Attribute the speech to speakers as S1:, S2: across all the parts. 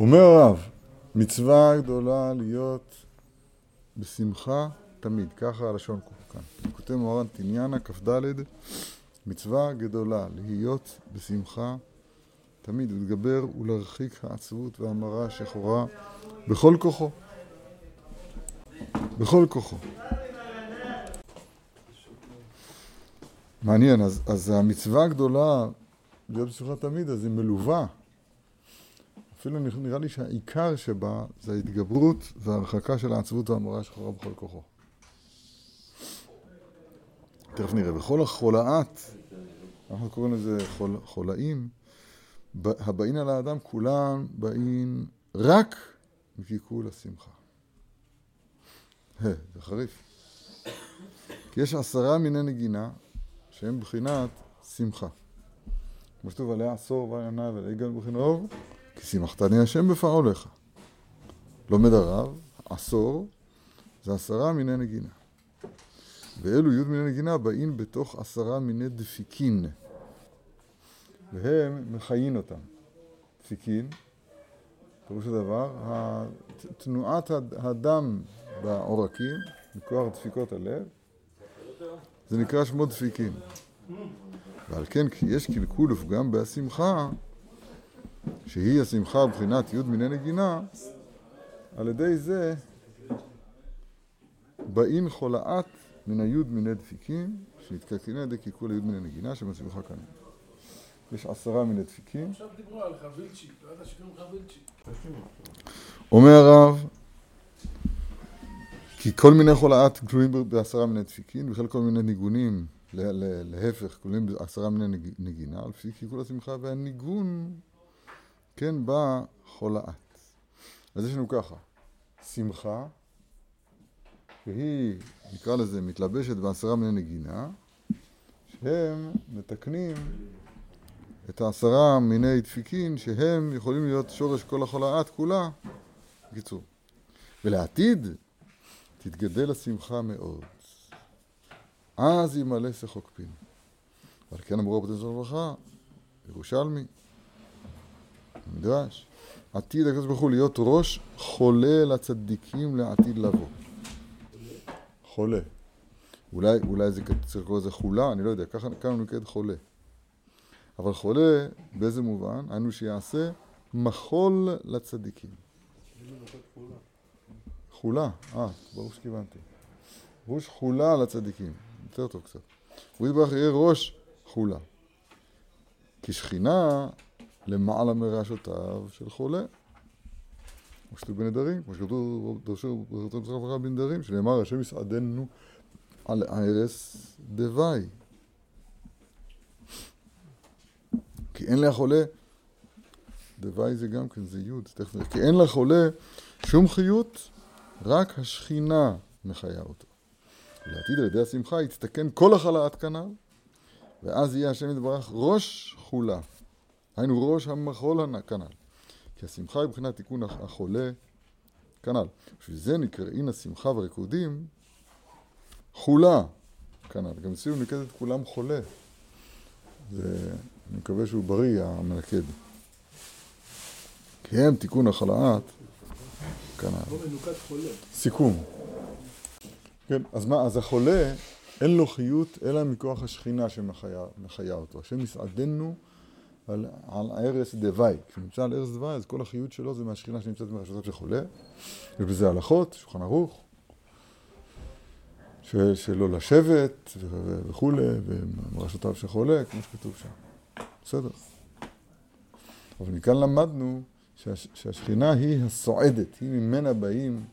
S1: אומר הרב, מצווה גדולה להיות בשמחה תמיד, ככה הלשון כאן. כותב מוהר"ן תניאנה, כ"ד, מצווה גדולה, להיות בשמחה תמיד, להתגבר ולהרחיק העצבות והמרה השחורה בכל כוחו. בכל כוחו. מעניין, אז, אז המצווה הגדולה להיות בשמחה תמיד, אז היא מלווה. אפילו נראה לי שהעיקר שבה זה ההתגברות וההרחקה של העצבות והמורה השחורה בכל כוחו. תכף נראה. בכל החולאת, אנחנו קוראים לזה חול, חולאים, הבאים על האדם כולם באים רק מקיקול השמחה. זה חריף. כי יש עשרה מיני נגינה שהם בחינת שמחה. כמו שכתוב עליה עשור ועיינה ולעיגל בחינוב, כי שימחתני השם בפעולך. לומד הרב, עשור זה עשרה מיני נגינה. ואלו י' מיני נגינה באים בתוך עשרה מיני דפיקין. והם מחיין אותם. דפיקין, פירוש הדבר, תנועת הדם בעורקים, מכוח דפיקות הלב, זה נקרא שמו דפיקין. ועל כן יש קלקול ופגם בהשמחה, שהיא השמחה מבחינת י' מיני נגינה, על ידי זה באין חולאת מן הי' מיני דפיקים, שנתקלקלין על ידי קלקול הי' מיני נגינה, שמצליחה כאן. יש עשרה מיני דפיקים.
S2: עכשיו דיברו על חבילצ'י, לא ידע שקוראים חבילצ'י.
S1: אומר הרב, כי כל מיני חולאת כלולים בעשרה מיני דפיקין, וכן כל מיני ניגונים, להפך, כלולים בעשרה מיני נגינה, לפי קלקול השמחה והניגון, כן בא חולאת. אז יש לנו ככה, שמחה, שהיא, נקרא לזה, מתלבשת בעשרה מיני נגינה, שהם מתקנים את העשרה מיני דפיקין, שהם יכולים להיות שורש כל החולאת כולה. בקיצור. ולעתיד, תתגדל השמחה מאוד. אז ימלא שחוק פין. ועל כן אמרו רבותינו של הרווחה, ירושלמי, מדרש, עתיד הקדוש ברוך הוא להיות ראש חולה לצדיקים לעתיד לבוא. חולה. אולי, אולי זה צריך לקרוא לזה חולה, אני לא יודע, ככה כאן הוא נקרא חולה. אבל חולה, באיזה מובן? היינו שיעשה מחול לצדיקים. חולה, אה, ברור שכיוונתי. ראש חולה לצדיקים, יותר טוב קצת. הוא יתברך יהיה ראש חולה. כי שכינה למעלה מרעשותיו של חולה. כמו שכתוב בנדרים, כמו שכתוב דרשו ברכה בנדרים, שנאמר השם יסעדנו על ערש דווי. כי אין לחולה, דווי זה גם כן, זה י', תכף כי אין לחולה שום חיות, רק השכינה מחיה אותו. ולעתיד על ידי השמחה יתתקן כל החלאת כנ"ל, ואז יהיה השם יתברך ראש חולה. היינו ראש המחול כנ"ל. כי השמחה היא מבחינת תיקון החולה כנ"ל. בשביל זה נקראים השמחה והריקודים חולה כנ"ל. גם אצלנו נקראת את כולם חולה. זה, אני מקווה שהוא בריא, המנקד. כי הם תיקון החלאת כנ"ל. סיכום. כן, אז מה, אז החולה, אין לו חיות אלא מכוח השכינה שמחיה אותו. השם יסעדנו על, על ערש דווי. כשנמצא על ערש דווי, אז כל החיות שלו זה מהשכינה שנמצאת מרשתיו של חולה. ובזה הלכות, שולחן ערוך, שלא לשבת וכולי, ומרשתיו של חולה, כמו שכתוב שם. בסדר. אבל מכאן למדנו שהש, שהשכינה היא הסועדת, היא ממנה באים.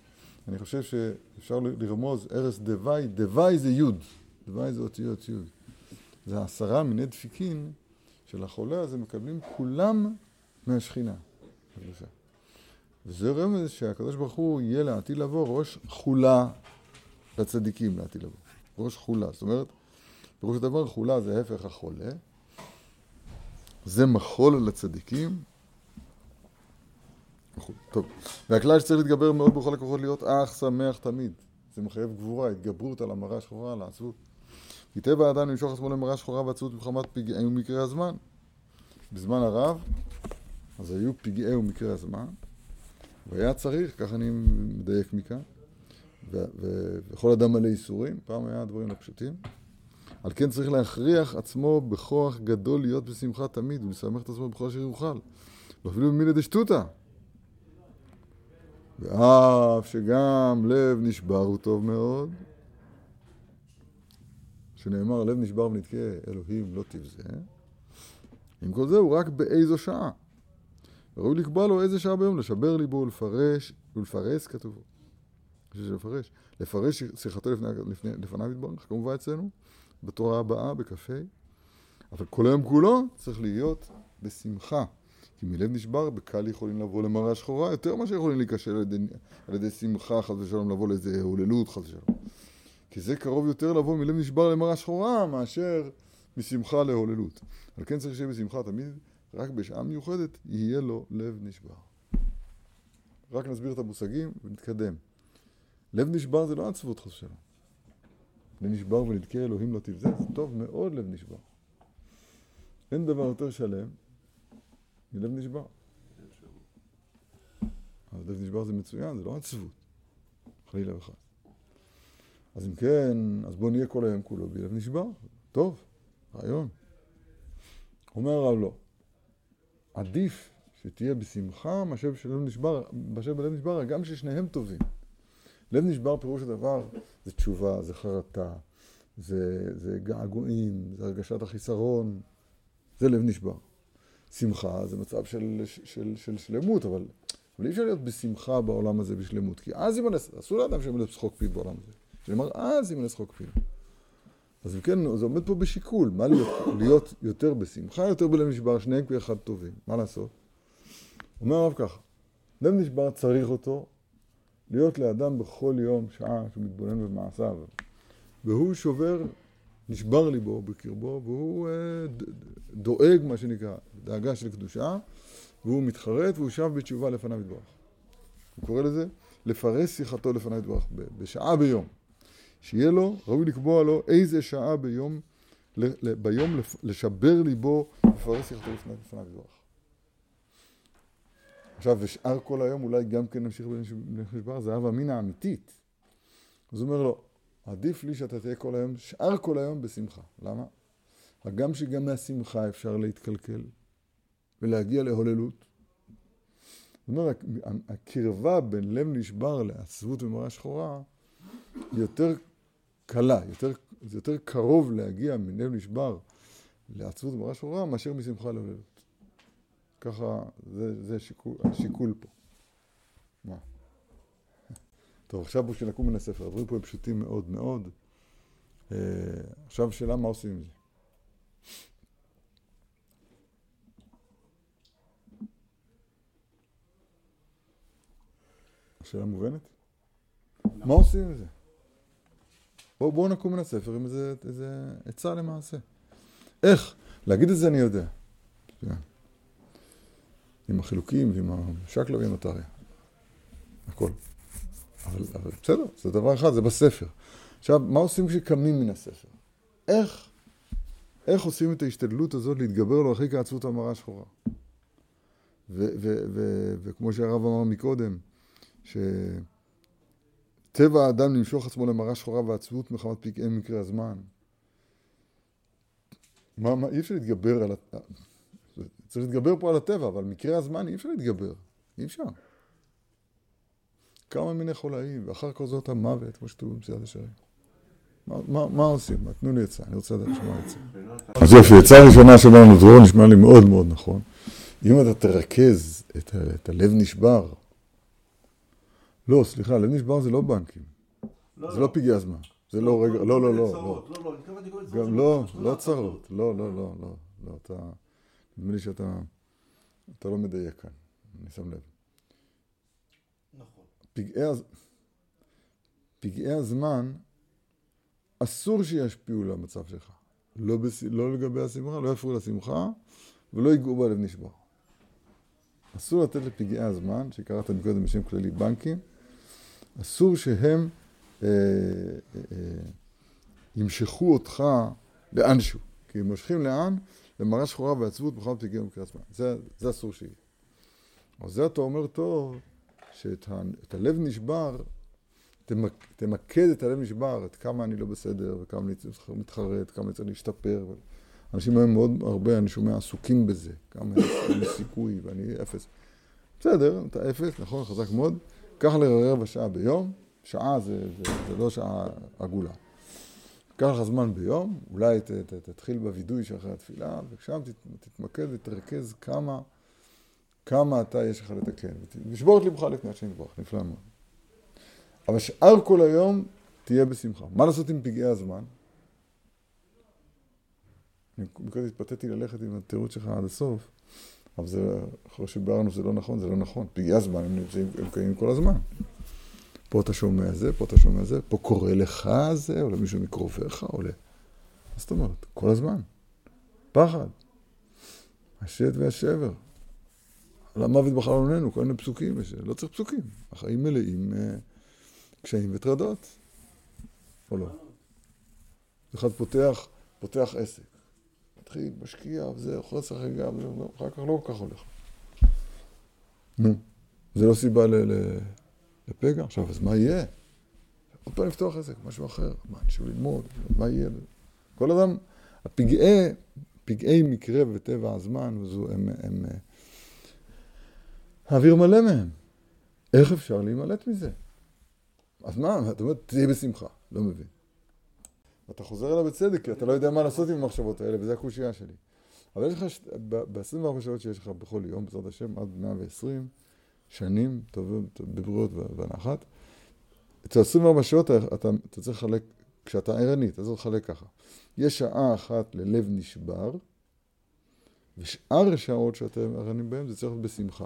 S1: אני חושב שאפשר לרמוז ערש דווי, דווי זה יוד, דווי זה אותיות יוד. זה עשרה מיני דפיקין של החולה הזה מקבלים כולם מהשכינה. וזה רמז שהקדוש ברוך הוא יהיה לעתיד לבוא ראש חולה לצדיקים לעתיד לבוא. ראש חולה. זאת אומרת, פירוש הדבר חולה זה ההפך החולה. זה מחול לצדיקים. טוב, והכלל שצריך להתגבר מאוד בכל הכוחות להיות אך שמח תמיד. זה מחייב גבורה, התגברות על המראה השחורה, על העצבות. כי טבע האדם למשוך עצמו למראה שחורה ועצבות מחמת פגעי ומקרי הזמן. בזמן הרב, אז היו פגעי ומקרי הזמן, והיה צריך, ככה אני מדייק מכאן, וכל אדם מלא ייסורים, פעם היה דברים לא פשוטים. על כן צריך להכריח עצמו בכוח גדול להיות בשמחה תמיד ולשמח את עצמו בכל אשר יוכל. ואפילו במילי דשטותא. ואף שגם לב נשבר הוא טוב מאוד, שנאמר לב נשבר ונתקה אלוהים לא תבזה, עם כל זה הוא רק באיזו שעה. ראוי לקבוע לו איזה שעה ביום, לשבר ליבו ולפרש, ולפרס כתובו. לפרש, לפרש שיחתו לפני, לפני, לפניו יתברך, כמובן אצלנו, בתורה הבאה, בכ"ה. אבל כל היום כולו צריך להיות בשמחה. כי מלב נשבר, בקל יכולים לבוא למראה שחורה, יותר ממה שיכולים להיכשל על ידי שמחה, חס ושלום, לבוא לאיזה הוללות, חס ושלום. כי זה קרוב יותר לבוא מלב נשבר למראה שחורה, מאשר משמחה להוללות. על כן צריך שיהיה בשמחה תמיד, רק בשעה מיוחדת יהיה לו לב נשבר. רק נסביר את המושגים ונתקדם. לב נשבר זה לא עצבות חס ושלום. לב נשבר ונדכה אלוהים לא תבזה, זה טוב מאוד לב נשבר. אין דבר יותר שלם מלב נשבר. אז לב נשבר זה מצוין, זה לא עצבות. חלילה וחס. אז אם כן, אז בואו נהיה כל היום כולו בלב נשבר. טוב, רעיון. אומר הרב לא. עדיף שתהיה בשמחה מאשר בלב נשבר, מאשר בלב נשבר, גם ששניהם טובים. לב נשבר פירוש הדבר זה תשובה, זה חרטה, זה, זה געגועים, זה הרגשת החיסרון, זה לב נשבר. שמחה זה מצב של, של, של, של שלמות, אבל, אבל אי אפשר להיות בשמחה בעולם הזה בשלמות, כי אז ימנס, אסור לאדם שימנס צחוק פיו בעולם הזה. שנאמר, אז ימנס צחוק פיו. אז כן, זה עומד פה בשיקול, מה להיות, להיות יותר בשמחה, יותר בלב נשבר, שניהם כאחד טובים, מה לעשות? אומר הרב ככה, לב נשבר צריך אותו להיות לאדם בכל יום שעה שהוא מתבונן במעשיו, והוא שובר, נשבר ליבו בקרבו, והוא אה, דואג, מה שנקרא, דאגה של קדושה, והוא מתחרט והוא שב בתשובה לפניו יתברך. הוא קורא לזה לפרס שיחתו לפניו יתברך, בשעה ביום. שיהיה לו, ראוי לקבוע לו איזה שעה ביום, ביום לשבר ליבו, לפרס שיחתו לפניו יתברך. עכשיו, ושאר כל היום אולי גם כן נמשיך בנשבר, זה אהבה אמינא אמיתית. אז הוא אומר לו, עדיף לי שאתה תהיה כל היום, שאר כל היום בשמחה. למה? הגם שגם מהשמחה אפשר להתקלקל ולהגיע להוללות. זאת אומרת, הקרבה בין לב נשבר לעצבות ומראה שחורה היא יותר קלה, יותר, זה יותר קרוב להגיע מלב נשבר לעצבות ומראה שחורה מאשר משמחה להוללות. ככה, זה, זה שיקול, השיקול פה. מה? טוב, עכשיו בשביל לקום מן הספר. הדברים פה הם פשוטים מאוד מאוד. אה, עכשיו שאלה מה עושים עם זה. השאלה מובנת? מה עושים עם זה? בואו בוא נקום מן הספר עם איזה, איזה עצה למעשה. איך? להגיד את זה אני יודע. עם החילוקים ועם השקלא ועם הטריא. הכל. אבל, אבל בסדר, זה דבר אחד, זה בספר. עכשיו, מה עושים כשקמים מן הספר? איך, איך עושים את ההשתדלות הזאת להתגבר לו אחרי כעצבות המרה שחורה? וכמו שהרב אמר מקודם, שטבע האדם למשוך עצמו למרה שחורה ועצבות מחמת פגעי מקרה הזמן. מה, מה, אי אפשר להתגבר על... הטבע. צריך להתגבר פה על הטבע, אבל מקרה הזמן אי אפשר להתגבר. אי אפשר. כמה מיני חולאים, ואחר כל זאת המוות, כמו שכתוב במסיעת השערים. מה, מה, מה עושים? תנו לי עצה, אני רוצה לדעת לשמוע עצה. אז יופי, עצה ראשונה שלנו, דרור נשמע לי מאוד מאוד נכון. אם אתה תרכז את, את הלב נשבר, לא, סליחה, לב נשבר זה לא בנקים. לא, זה לא, לא פגעי הזמן. זה לא רגע, לא, לא, לא. גם לא, לא צרות. לא, לא, לא, לא. אתה... נדמה לי שאתה אתה לא מדייק כאן, אני שם לב. נכון. פגעי, הזמן, אסור שישפיעו למצב שלך. לא. לא לגבי השמחה, לא יפריעו לשמחה, ולא ייגעו בלב נשבר. אסור לתת לפגעי הזמן, שקראת מקודם בשם כללי בנקים, אסור שהם אה, אה, אה, ימשכו אותך לאנשהו. כי הם מושכים לאן? למראה שחורה ועצבות בכל תגיע במקרה עצמה. זה, זה אסור שיהיה. אז זה אתה אומר טוב, שאת ה, הלב נשבר, תמק, תמקד את הלב נשבר, את כמה אני לא בסדר, וכמה אני מתחרט, כמה אני צריך להשתפר. אנשים היום מאוד הרבה, אני שומע, עסוקים בזה. כמה אין סיכוי ואני אפס. בסדר, אתה אפס, נכון, חזק מאוד. קח לרבע שעה ביום, שעה זה, זה, זה לא שעה עגולה. קח לך זמן ביום, אולי ת, ת, תתחיל בווידוי שאחרי התפילה, ושם תת, תתמקד ותרכז כמה, כמה אתה יש לך לתקן. ושבור את לבך לפני השם יברך, נפלא מאוד. אבל שאר כל היום תהיה בשמחה. מה לעשות עם פגעי הזמן? קודם התפתיתי ללכת עם התירוץ שלך עד הסוף, אבל זה, אחרי שביארנו שזה לא נכון, זה לא נכון. פגעי הזמן הם נמצאים, הם קיימים כל הזמן. פה אתה שומע זה, פה אתה שומע זה, פה קורה לך זה, או למישהו מקרוביך, או ל... מה זאת אומרת? כל הזמן. פחד. השד והשבר. על המוות בחלוננו, כל מיני פסוקים, לא צריך פסוקים. החיים מלאים אה, קשיים וטרדות. או לא? אחד פותח, פותח עסק. מתחיל, משקיע, וזה, אוכל לשחק גם, אחר כך לא כל כך הולך. נו, זה לא סיבה ל... לפגע. עכשיו, אז מה יהיה? עוד פעם לפתוח עסק, משהו אחר. מה, נשאר ללמוד, מה יהיה? כל אדם, הפגעי, פגעי מקרה וטבע הזמן, הם, הם, הם האוויר מלא מהם. איך אפשר להימלט מזה? אז מה, אתה אומר, תהיה בשמחה. לא מבין. אתה חוזר אליו בצדק, כי אתה לא יודע מה לעשות עם המחשבות האלה, וזו הקושייה שלי. אבל יש לך, ב-24 שעות שיש לך בכל יום, בעזרת השם, עד 120, שנים טובות בבריאות ונחת. אצל 24 שעות אתה, אתה, אתה צריך לחלק, כשאתה ערני, אתה צריך לחלק ככה. יש שעה אחת ללב נשבר, ושאר השעות שאתם ערנים בהן זה צריך להיות בשמחה.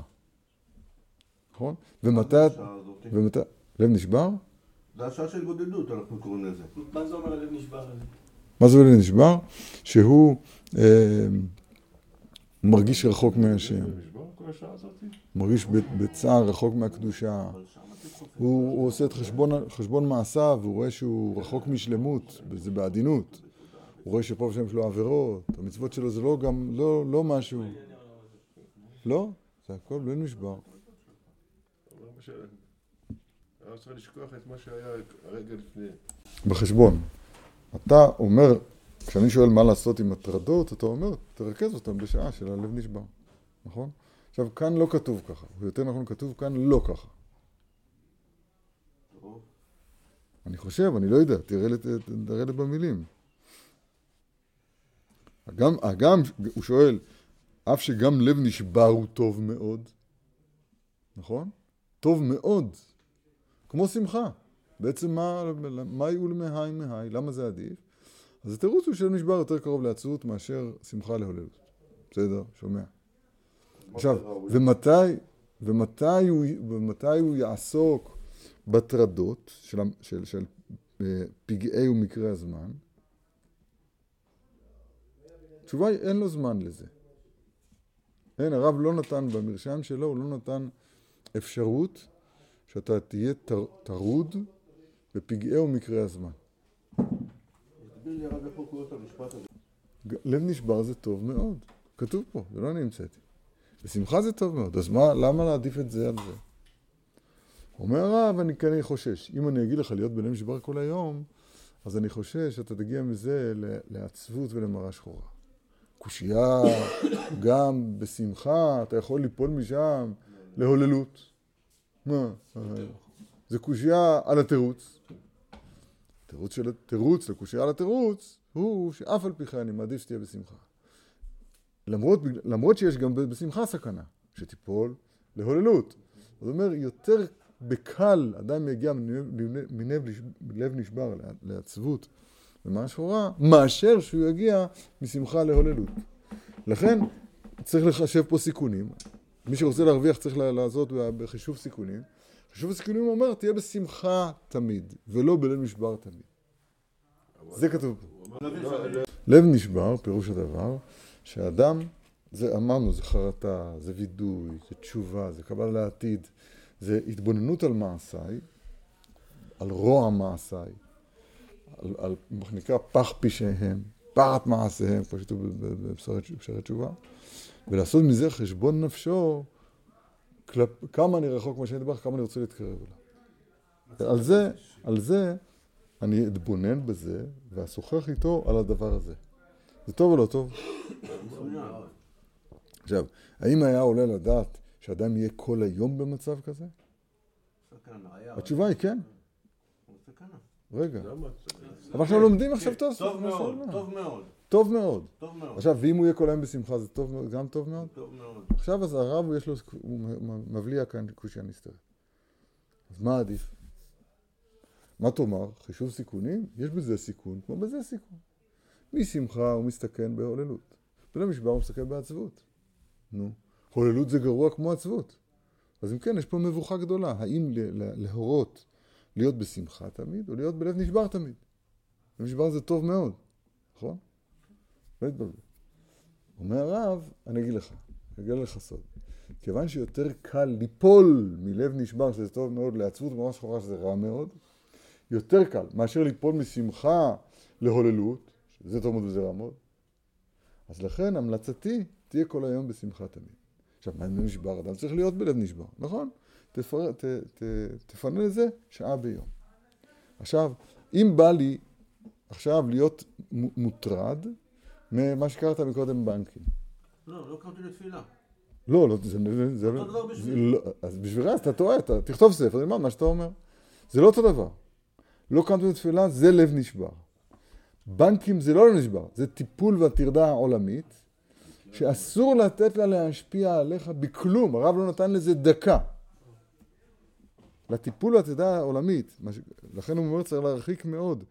S1: נכון? ומתי... ומתי... לב נשבר?
S3: זה השעה של גודדות, אנחנו קוראים לזה.
S2: מה זה אומר הלב נשבר הזה?
S1: מה זה לב נשבר? שהוא אה, מרגיש רחוק מהשם. מרגיש בצער רחוק מהקדושה. הוא, הוא עושה את חשבון, חשבון מעשיו, הוא רואה שהוא רחוק משלמות, זה בעדינות. הוא רואה שפה ושם יש לו עבירות, המצוות שלו זה לא גם, לא, לא משהו. לא, זה הכל לא נשבר.
S3: לא צריך לשכוח את מה שהיה הרגע לפני.
S1: בחשבון. אתה אומר, כשאני שואל מה לעשות עם הטרדות, אתה אומר, תרכז אותם בשעה של הלב נשבר, נכון? עכשיו, כאן לא כתוב ככה, ויותר נכון כתוב כאן לא ככה. אני חושב, אני לא יודע, תראה לי במילים. הגם, הגם, הוא שואל, אף שגם לב נשבר הוא טוב מאוד, נכון? טוב מאוד, כמו שמחה. בעצם מה, מה יהיו למהי מהי? למה זה עדיף? אז התירוץ הוא שלב נשבר יותר קרוב לעצבות מאשר שמחה להוללות. בסדר? שומע. עכשיו, ומתי, ומתי, הוא, ומתי הוא יעסוק בטרדות של, של, של אה, פגעי ומקרי הזמן? התשובה היא, אין לו זמן לזה. אין, הרב לא נתן, במרשם שלו, הוא לא נתן אפשרות שאתה תהיה טרוד בפגעי ומקרי הזמן. לב נשבר זה טוב מאוד, כתוב פה, זה לא אני המצאתי. ושמחה זה טוב מאוד, אז מה, למה להעדיף את זה על זה? אומר הרב, אני כנראה חושש. אם אני אגיד לך להיות בלב נשבר כל היום, אז אני חושש שאתה תגיע מזה לעצבות ולמראה שחורה. קושייה, גם בשמחה, אתה יכול ליפול משם להוללות. מה? זה קושייה על התירוץ. תירוץ של התירוץ לקושייה על התירוץ הוא שאף על פי כן אני מעדיף שתהיה בשמחה. למרות, למרות שיש גם בשמחה סכנה, שתיפול להוללות. זאת אומרת, יותר בקל אדם יגיע מלב נשבר לעצבות ומה שחורה, מאשר שהוא יגיע משמחה להוללות. לכן צריך לחשב פה סיכונים. מי שרוצה להרוויח צריך לעשות בחישוב סיכונים. חישוב הסיכונים אומר, תהיה בשמחה תמיד, ולא בלב נשבר תמיד. זה כתוב פה. לב נשבר, פירוש הדבר, שאדם, זה אמרנו, זה חרטה, זה וידוי, זה תשובה, זה קבלה לעתיד, זה התבוננות על מעשיי, על רוע מעשיי, על, על מה שנקרא פח פשעיהם, פחת מעשיהם, כמו שכתוב בבשרת תשובה, ולעשות מזה חשבון נפשו כלפ, כמה אני רחוק מהשם יתברך, כמה אני רוצה להתקרב אליו. על זה, על זה אני אתבונן בזה ואשוחח איתו על הדבר הזה. זה טוב או לא טוב? עכשיו, האם היה עולה לדעת שאדם יהיה כל היום במצב כזה? התשובה היא כן. רגע. אבל אנחנו לומדים עכשיו טוב.
S4: טוב מאוד, טוב מאוד,
S1: טוב מאוד.
S4: טוב מאוד,
S1: עכשיו, ואם הוא יהיה כל היום בשמחה, זה טוב מאוד, גם טוב מאוד?
S4: טוב מאוד.
S1: עכשיו אז הרב יש לו, הוא מבליע כאן קושיה נסתרת. אז מה עדיף? מה תאמר? חישוב סיכונים? יש בזה סיכון, כמו בזה סיכון. משמחה הוא מסתכן בהוללות. ולמשבר הוא מסתכן בעצבות. נו, הוללות זה גרוע כמו עצבות. אז אם כן, יש פה מבוכה גדולה. האם להורות להיות בשמחה תמיד, או להיות בלב נשבר תמיד? נשבר זה טוב מאוד, נכון? לא התבלבל. אומר הרב, אני אגיד לך, אני אגיד לך סוד. כיוון שיותר קל ליפול מלב נשבר, שזה טוב מאוד, לעצבות ממש שחורה, שזה רע מאוד, יותר קל מאשר ליפול משמחה להוללות, שזה טוב מאוד וזה רע מאוד. אז לכן המלצתי תהיה כל היום בשמחה תמיד. עכשיו, מה אם נשבר? אדם צריך להיות בלב נשבר, נכון? תפר... ת... ת... תפנה לזה שעה ביום. עכשיו, אם בא לי עכשיו להיות מוטרד ממה שקראת מקודם בנקים.
S4: לא, לא קמתי לתפילה.
S1: לא, לא, זה, זה,
S4: אותו דבר בשבילי.
S1: לא, אז בשבילך, אז אתה טועה, אתה תכתוב ספר, תלמד מה שאתה אומר. זה לא אותו דבר. לא קמתי לתפילה, זה לב נשבר. בנקים זה לא נשבר, זה טיפול והטרדה העולמית, שאסור לתת לה להשפיע עליך בכלום, הרב לא נתן לזה דקה. לטיפול והטרדה העולמית. לכן הוא אומר צריך להרחיק מאוד.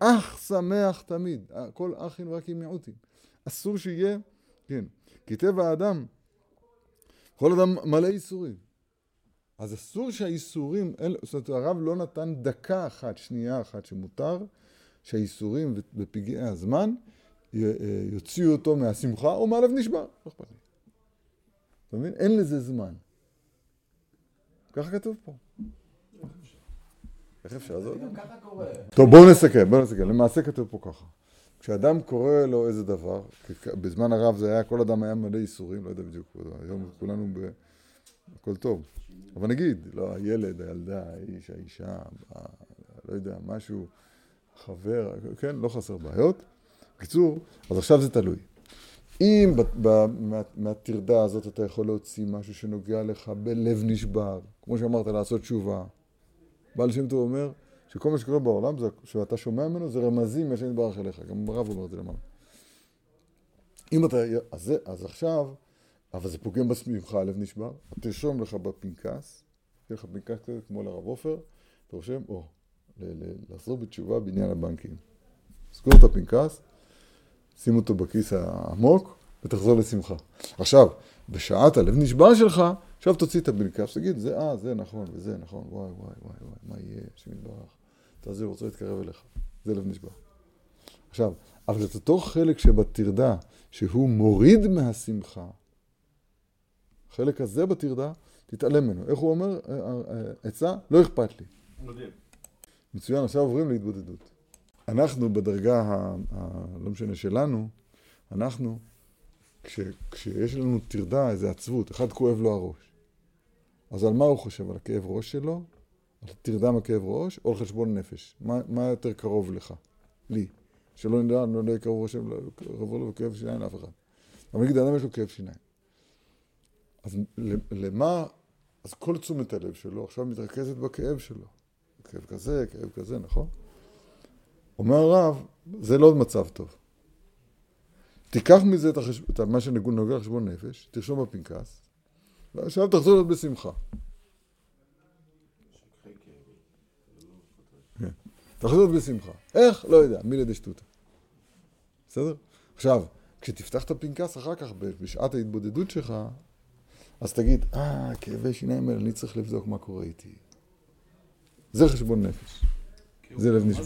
S1: אח שמח תמיד, כל אחים רק עם מיעוטים. אסור שיהיה, כן, כי טבע האדם, כל אדם מלא ייסורים. אז אסור שהייסורים, אין- זאת אומרת, הרב לא נתן דקה אחת, שנייה אחת שמותר, שהייסורים ופגעי הזמן אה, יוציאו אותו מהשמחה או מהלב נשבר, לא אכפת לי. אתה מבין? אין לזה זמן. ככה כתוב פה. איך אפשר? עוד
S5: גם ככה קורה.
S1: טוב, בואו נסכם, בואו נסכם. למעשה כתוב פה ככה. כשאדם קורא לו איזה דבר, בזמן הרב זה היה, כל אדם היה מלא ייסורים, לא יודע בדיוק, היום כולנו ב... הכל טוב. אבל נגיד, לא, הילד, הילדה, האיש, האישה, לא יודע, משהו, חבר, כן, לא חסר בעיות. בקיצור, אז עכשיו זה תלוי. אם ב- ב- מה- מהטרדה הזאת אתה יכול להוציא משהו שנוגע לך בלב נשבר, כמו שאמרת, לעשות תשובה. בעל שם טוב אומר שכל מה שקורה בעולם, זה, שאתה שומע ממנו, זה רמזים מהשם יתברך אליך. גם הרב אומר את זה למעלה. אם אתה, אז, זה, אז עכשיו, אבל זה פוגם בשמחה, הלב נשבר, תרשום לך בפנקס, תהיה לך פנקס כזה כמו לרב עופר, אתה רושם, או, לחזור בתשובה בעניין הבנקים. סגור את הפנקס, שים אותו בכיס העמוק, ותחזור לשמחה. עכשיו, בשעת הלב נשבר שלך, עכשיו תוציא את הפנקס, תגיד, זה אה, זה נכון, וזה נכון, וואי, וואי, וואי, וואי, מה יהיה, השם יתברך. זה רוצה להתקרב אליך, זה לב נשבר. עכשיו, אבל את אותו חלק שבטרדה, שהוא מוריד מהשמחה, החלק הזה בטרדה, תתעלם ממנו. איך הוא אומר? אה, אה, אה, עצה? לא אכפת לי.
S4: מדהים.
S1: מצוין, עכשיו עוברים להתבודדות. אנחנו בדרגה, ה, ה, לא משנה שלנו, אנחנו, כש, כשיש לנו טרדה, איזה עצבות, אחד כואב לו הראש. אז על מה הוא חושב? על הכאב ראש שלו? על טרדה מכאב ראש? או על חשבון נפש? מה, מה יותר קרוב לך? לי. שלא נדע, לא יהיה קרוב ראש, קרוב לו כאב שיניים לאף אחד. אבל נגיד, האדם יש לו כאב שיניים. אז למה, אז כל תשומת הלב שלו עכשיו מתרכזת בכאב שלו. כאב כזה, כאב כזה, נכון? אומר הרב, זה לא מצב טוב. תיקח מזה את, החש... את מה שנוגע לחשבון נפש, תרשום בפנקס, ועכשיו תחזור להיות בשמחה. כן. תחזור להיות בשמחה. איך? לא יודע, מי לידי שטותא. בסדר? עכשיו, כשתפתח את הפנקס אחר כך, בשעת ההתבודדות שלך, אז תגיד, אה, כאבי שיניים האלה, אני צריך לבדוק מה קורה איתי. זה חשבון נפש. זה לב
S5: ה...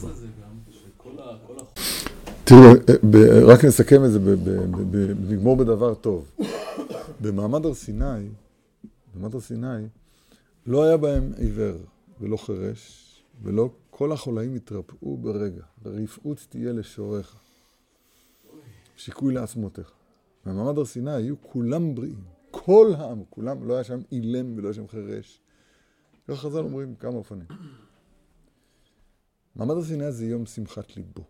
S1: תראו, אה, רק נסכם את זה, נגמור בדבר טוב. במעמד הר סיני, במעמד הר סיני, לא היה בהם עיוור ולא חירש, ולא כל החולאים התרפאו ברגע, ורפאות תהיה לשורך. שיקוי לעצמותיך. במעמד הר סיני היו כולם בריאים, כל העם, כולם, לא היה שם אילם ולא היה שם חירש. ככה חז"ל אומרים כמה אופנים. מעמד הר סיני זה יום שמחת ליבו.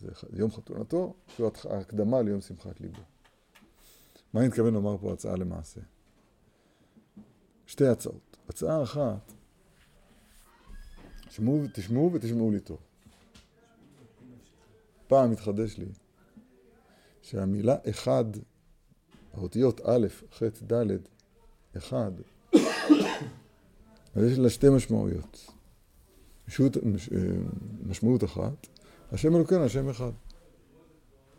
S1: זה יום חתונתו, זו הקדמה ליום שמחת ליבו. מה אני מתכוון לומר פה הצעה למעשה? שתי הצעות. הצעה אחת, תשמעו, תשמעו ותשמעו לי טוב. פעם התחדש לי שהמילה אחד, האותיות א', ח', ד', אחד, אז יש לה שתי משמעויות. משות, מש, משמעות אחת, השם אלוקינו, השם אחד.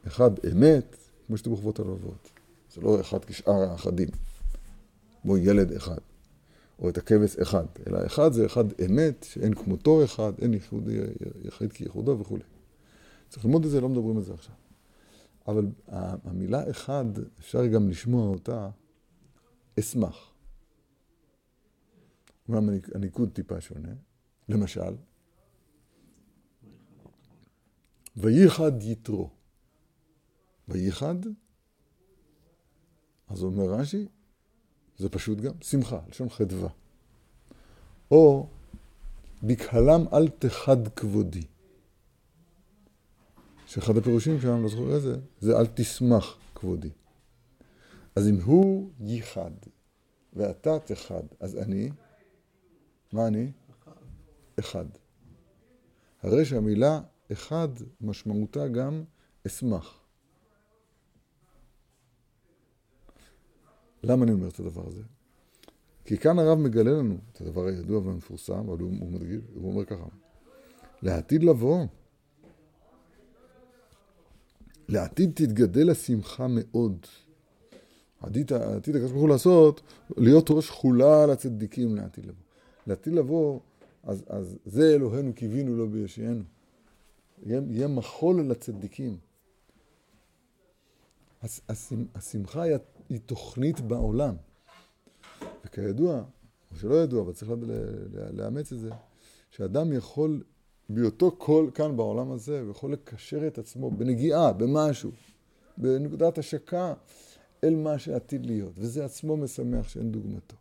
S1: אחד אמת, כמו שתראו חובות הלבבות. זה לא אחד כשאר האחדים, כמו ילד אחד, או את הכבש אחד, אלא אחד זה אחד אמת, שאין כמותו אחד, אין יחיד, יחיד כייחודו וכולי. צריך ללמוד את זה, לא מדברים על זה עכשיו. אבל המילה אחד, אפשר גם לשמוע אותה, אשמח. אומנם הניקוד טיפה שונה. למשל, וייחד יתרו. וייחד, אז אומר רש"י, זה פשוט גם שמחה, לשון חדווה. או בקהלם אל תחד כבודי. שאחד הפירושים שם, לא זוכר איזה, זה אל תשמח כבודי. אז אם הוא ייחד ואתה תחד, אז אני, מה אני? אחד. הרי שהמילה אחד משמעותה גם אשמח. למה אני אומר את הדבר הזה? כי כאן הרב מגלה לנו את הדבר הידוע והמפורסם, אבל הוא, הוא מדגיש, הוא אומר ככה, לעתיד לבוא, לעתיד תתגדל השמחה מאוד. עתיד, עתיד הקדוש ברוך הוא לעשות, להיות ראש חולה לצדיקים לעתיד לבוא. לעתיד לבוא, אז, אז זה אלוהינו קיווינו לו בישענו. יהיה, מחול לצדיקים. השמחה היא, היא תוכנית בעולם. וכידוע, או שלא ידוע, אבל צריך לאמץ את זה, שאדם יכול, בהיותו כל כאן בעולם הזה, הוא יכול לקשר את עצמו בנגיעה, במשהו, בנקודת השקה, אל מה שעתיד להיות. וזה עצמו משמח שאין דוגמתו.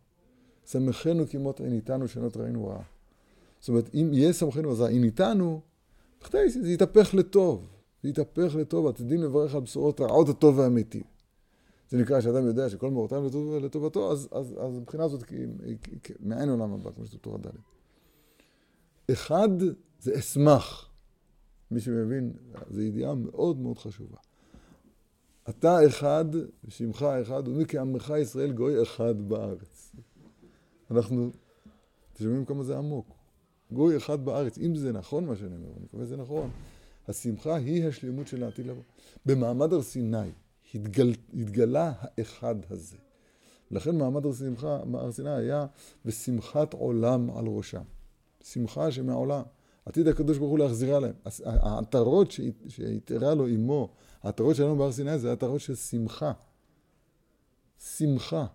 S1: שמחנו כמות אין איתנו שנות ראינו רעה. זאת אומרת, אם יהיה שמחנו עזה, אם איתנו, זה יתהפך לטוב. זה יתהפך לטוב, עתידים לברך על בשורות רעות הטוב והאמיתי. זה נקרא שאדם יודע שכל מורתם לטוב, לטובתו, אז, אז, אז מבחינה זאת מעין עולם הבא, כמו שזו תורה ד'. אחד זה אשמח. מי שמבין, זו ידיעה מאוד מאוד חשובה. אתה אחד, ושמך אחד, ומי כעמך ישראל גוי אחד בארץ. אנחנו, אתם שומעים כמה זה עמוק. גוי אחד בארץ, אם זה נכון מה שאני אומר, אני מקווה שזה נכון, השמחה היא השלמות של העתיד לבוא. במעמד הר סיני התגל, התגלה האחד הזה. לכן מעמד הר, שמחה, הר סיני היה בשמחת עולם על ראשם. שמחה שמעולם. עתיד הקדוש ברוך הוא להחזירה להם. העטרות שהתארה לו עמו, העטרות שלנו בהר סיני זה עטרות של שמחה. שמחה.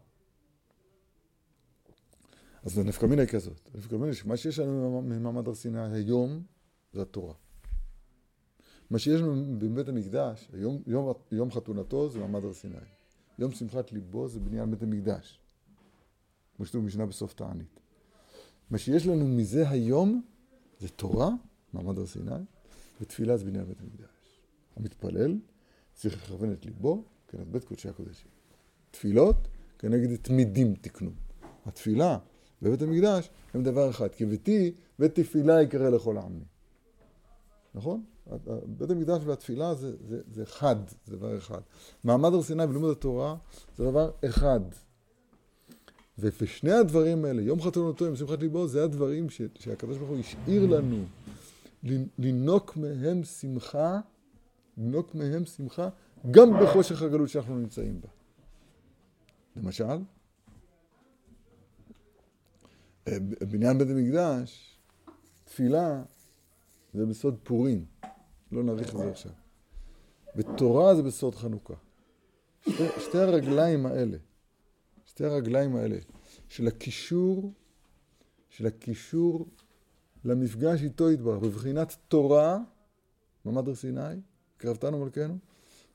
S1: אז הנפקא מינה היא כזאת. הנפקא מינה שמה שיש לנו ממעמד הר סיני היום זה התורה. מה שיש בבית המקדש, היום, יום, יום חתונתו זה מעמד הר סיני. יום שמחת ליבו זה בניין בית המקדש. כמו שכתוב במשנה בסוף תענית. מה שיש לנו מזה היום זה תורה, מעמד הר סיני, ותפילה זה בניין בית המקדש. המתפלל צריך לכוון את ליבו כנגד בית קודשי הקודשים. תפילות כנגד תמידים תקנו. התפילה בבית המקדש הם דבר אחד, כי ביתי ותפילה יקרא לכל העמים. נכון? בית המקדש והתפילה זה, זה, זה חד, זה דבר אחד. מעמד הר סיני ולימוד התורה זה דבר אחד. ושני הדברים האלה, יום חתונתו, יום שמחת ליבו, זה הדברים ש, שהקדוש ברוך הוא השאיר לנו לנוק מהם שמחה, לנוק מהם שמחה, גם בחושך הגלות שאנחנו נמצאים בה. למשל, בניין בית המקדש, תפילה זה בסוד פורים. לא נאריך את זה עכשיו. ותורה זה בסוד חנוכה. שתי, הרגליים האלה, שתי הרגליים האלה, של הקישור, של הקישור למפגש איתו יתברך, בבחינת תורה, מעמד הר סיני, קרבתנו מלכנו,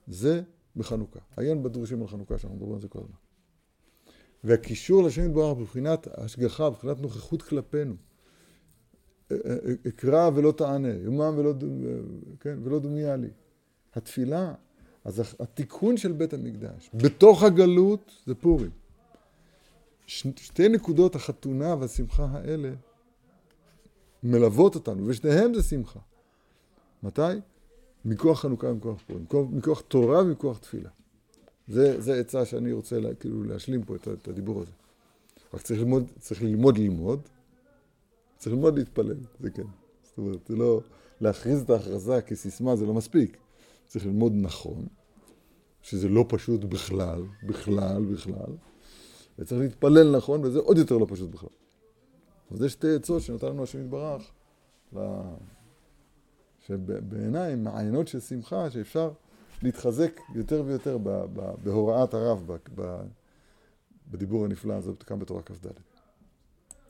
S1: זה בחנוכה. עיין בדרושים על חנוכה, שאנחנו מדברים על זה כל הזמן. והקישור לשם יתברך בבחינת השגחה, בבחינת נוכחות כלפינו. אקרא ולא תענה, יומם ולא, כן, ולא דומיה לי. התפילה, אז התיקון של בית המקדש, בתוך הגלות זה פורים. שתי נקודות החתונה והשמחה האלה מלוות אותנו, ושניהם זה שמחה. מתי? מכוח חנוכה ומכוח פורים, מכוח, מכוח תורה ומכוח תפילה. זה, זה עצה שאני רוצה לה, כאילו להשלים פה את, את הדיבור הזה. רק צריך ללמוד, צריך ללמוד ללמוד, צריך ללמוד להתפלל, זה כן. זאת אומרת, זה לא, להכריז את ההכרזה כסיסמה זה לא מספיק. צריך ללמוד נכון, שזה לא פשוט בכלל, בכלל, בכלל, וצריך להתפלל נכון, וזה עוד יותר לא פשוט בכלל. אז זה שתי עצות שנתן לנו השם יתברך, שבעיניי הם מעיינות של שמחה, שאפשר להתחזק יותר ויותר בהוראת הרב, בדיבור הנפלא הזה כאן בתורה כ"ד.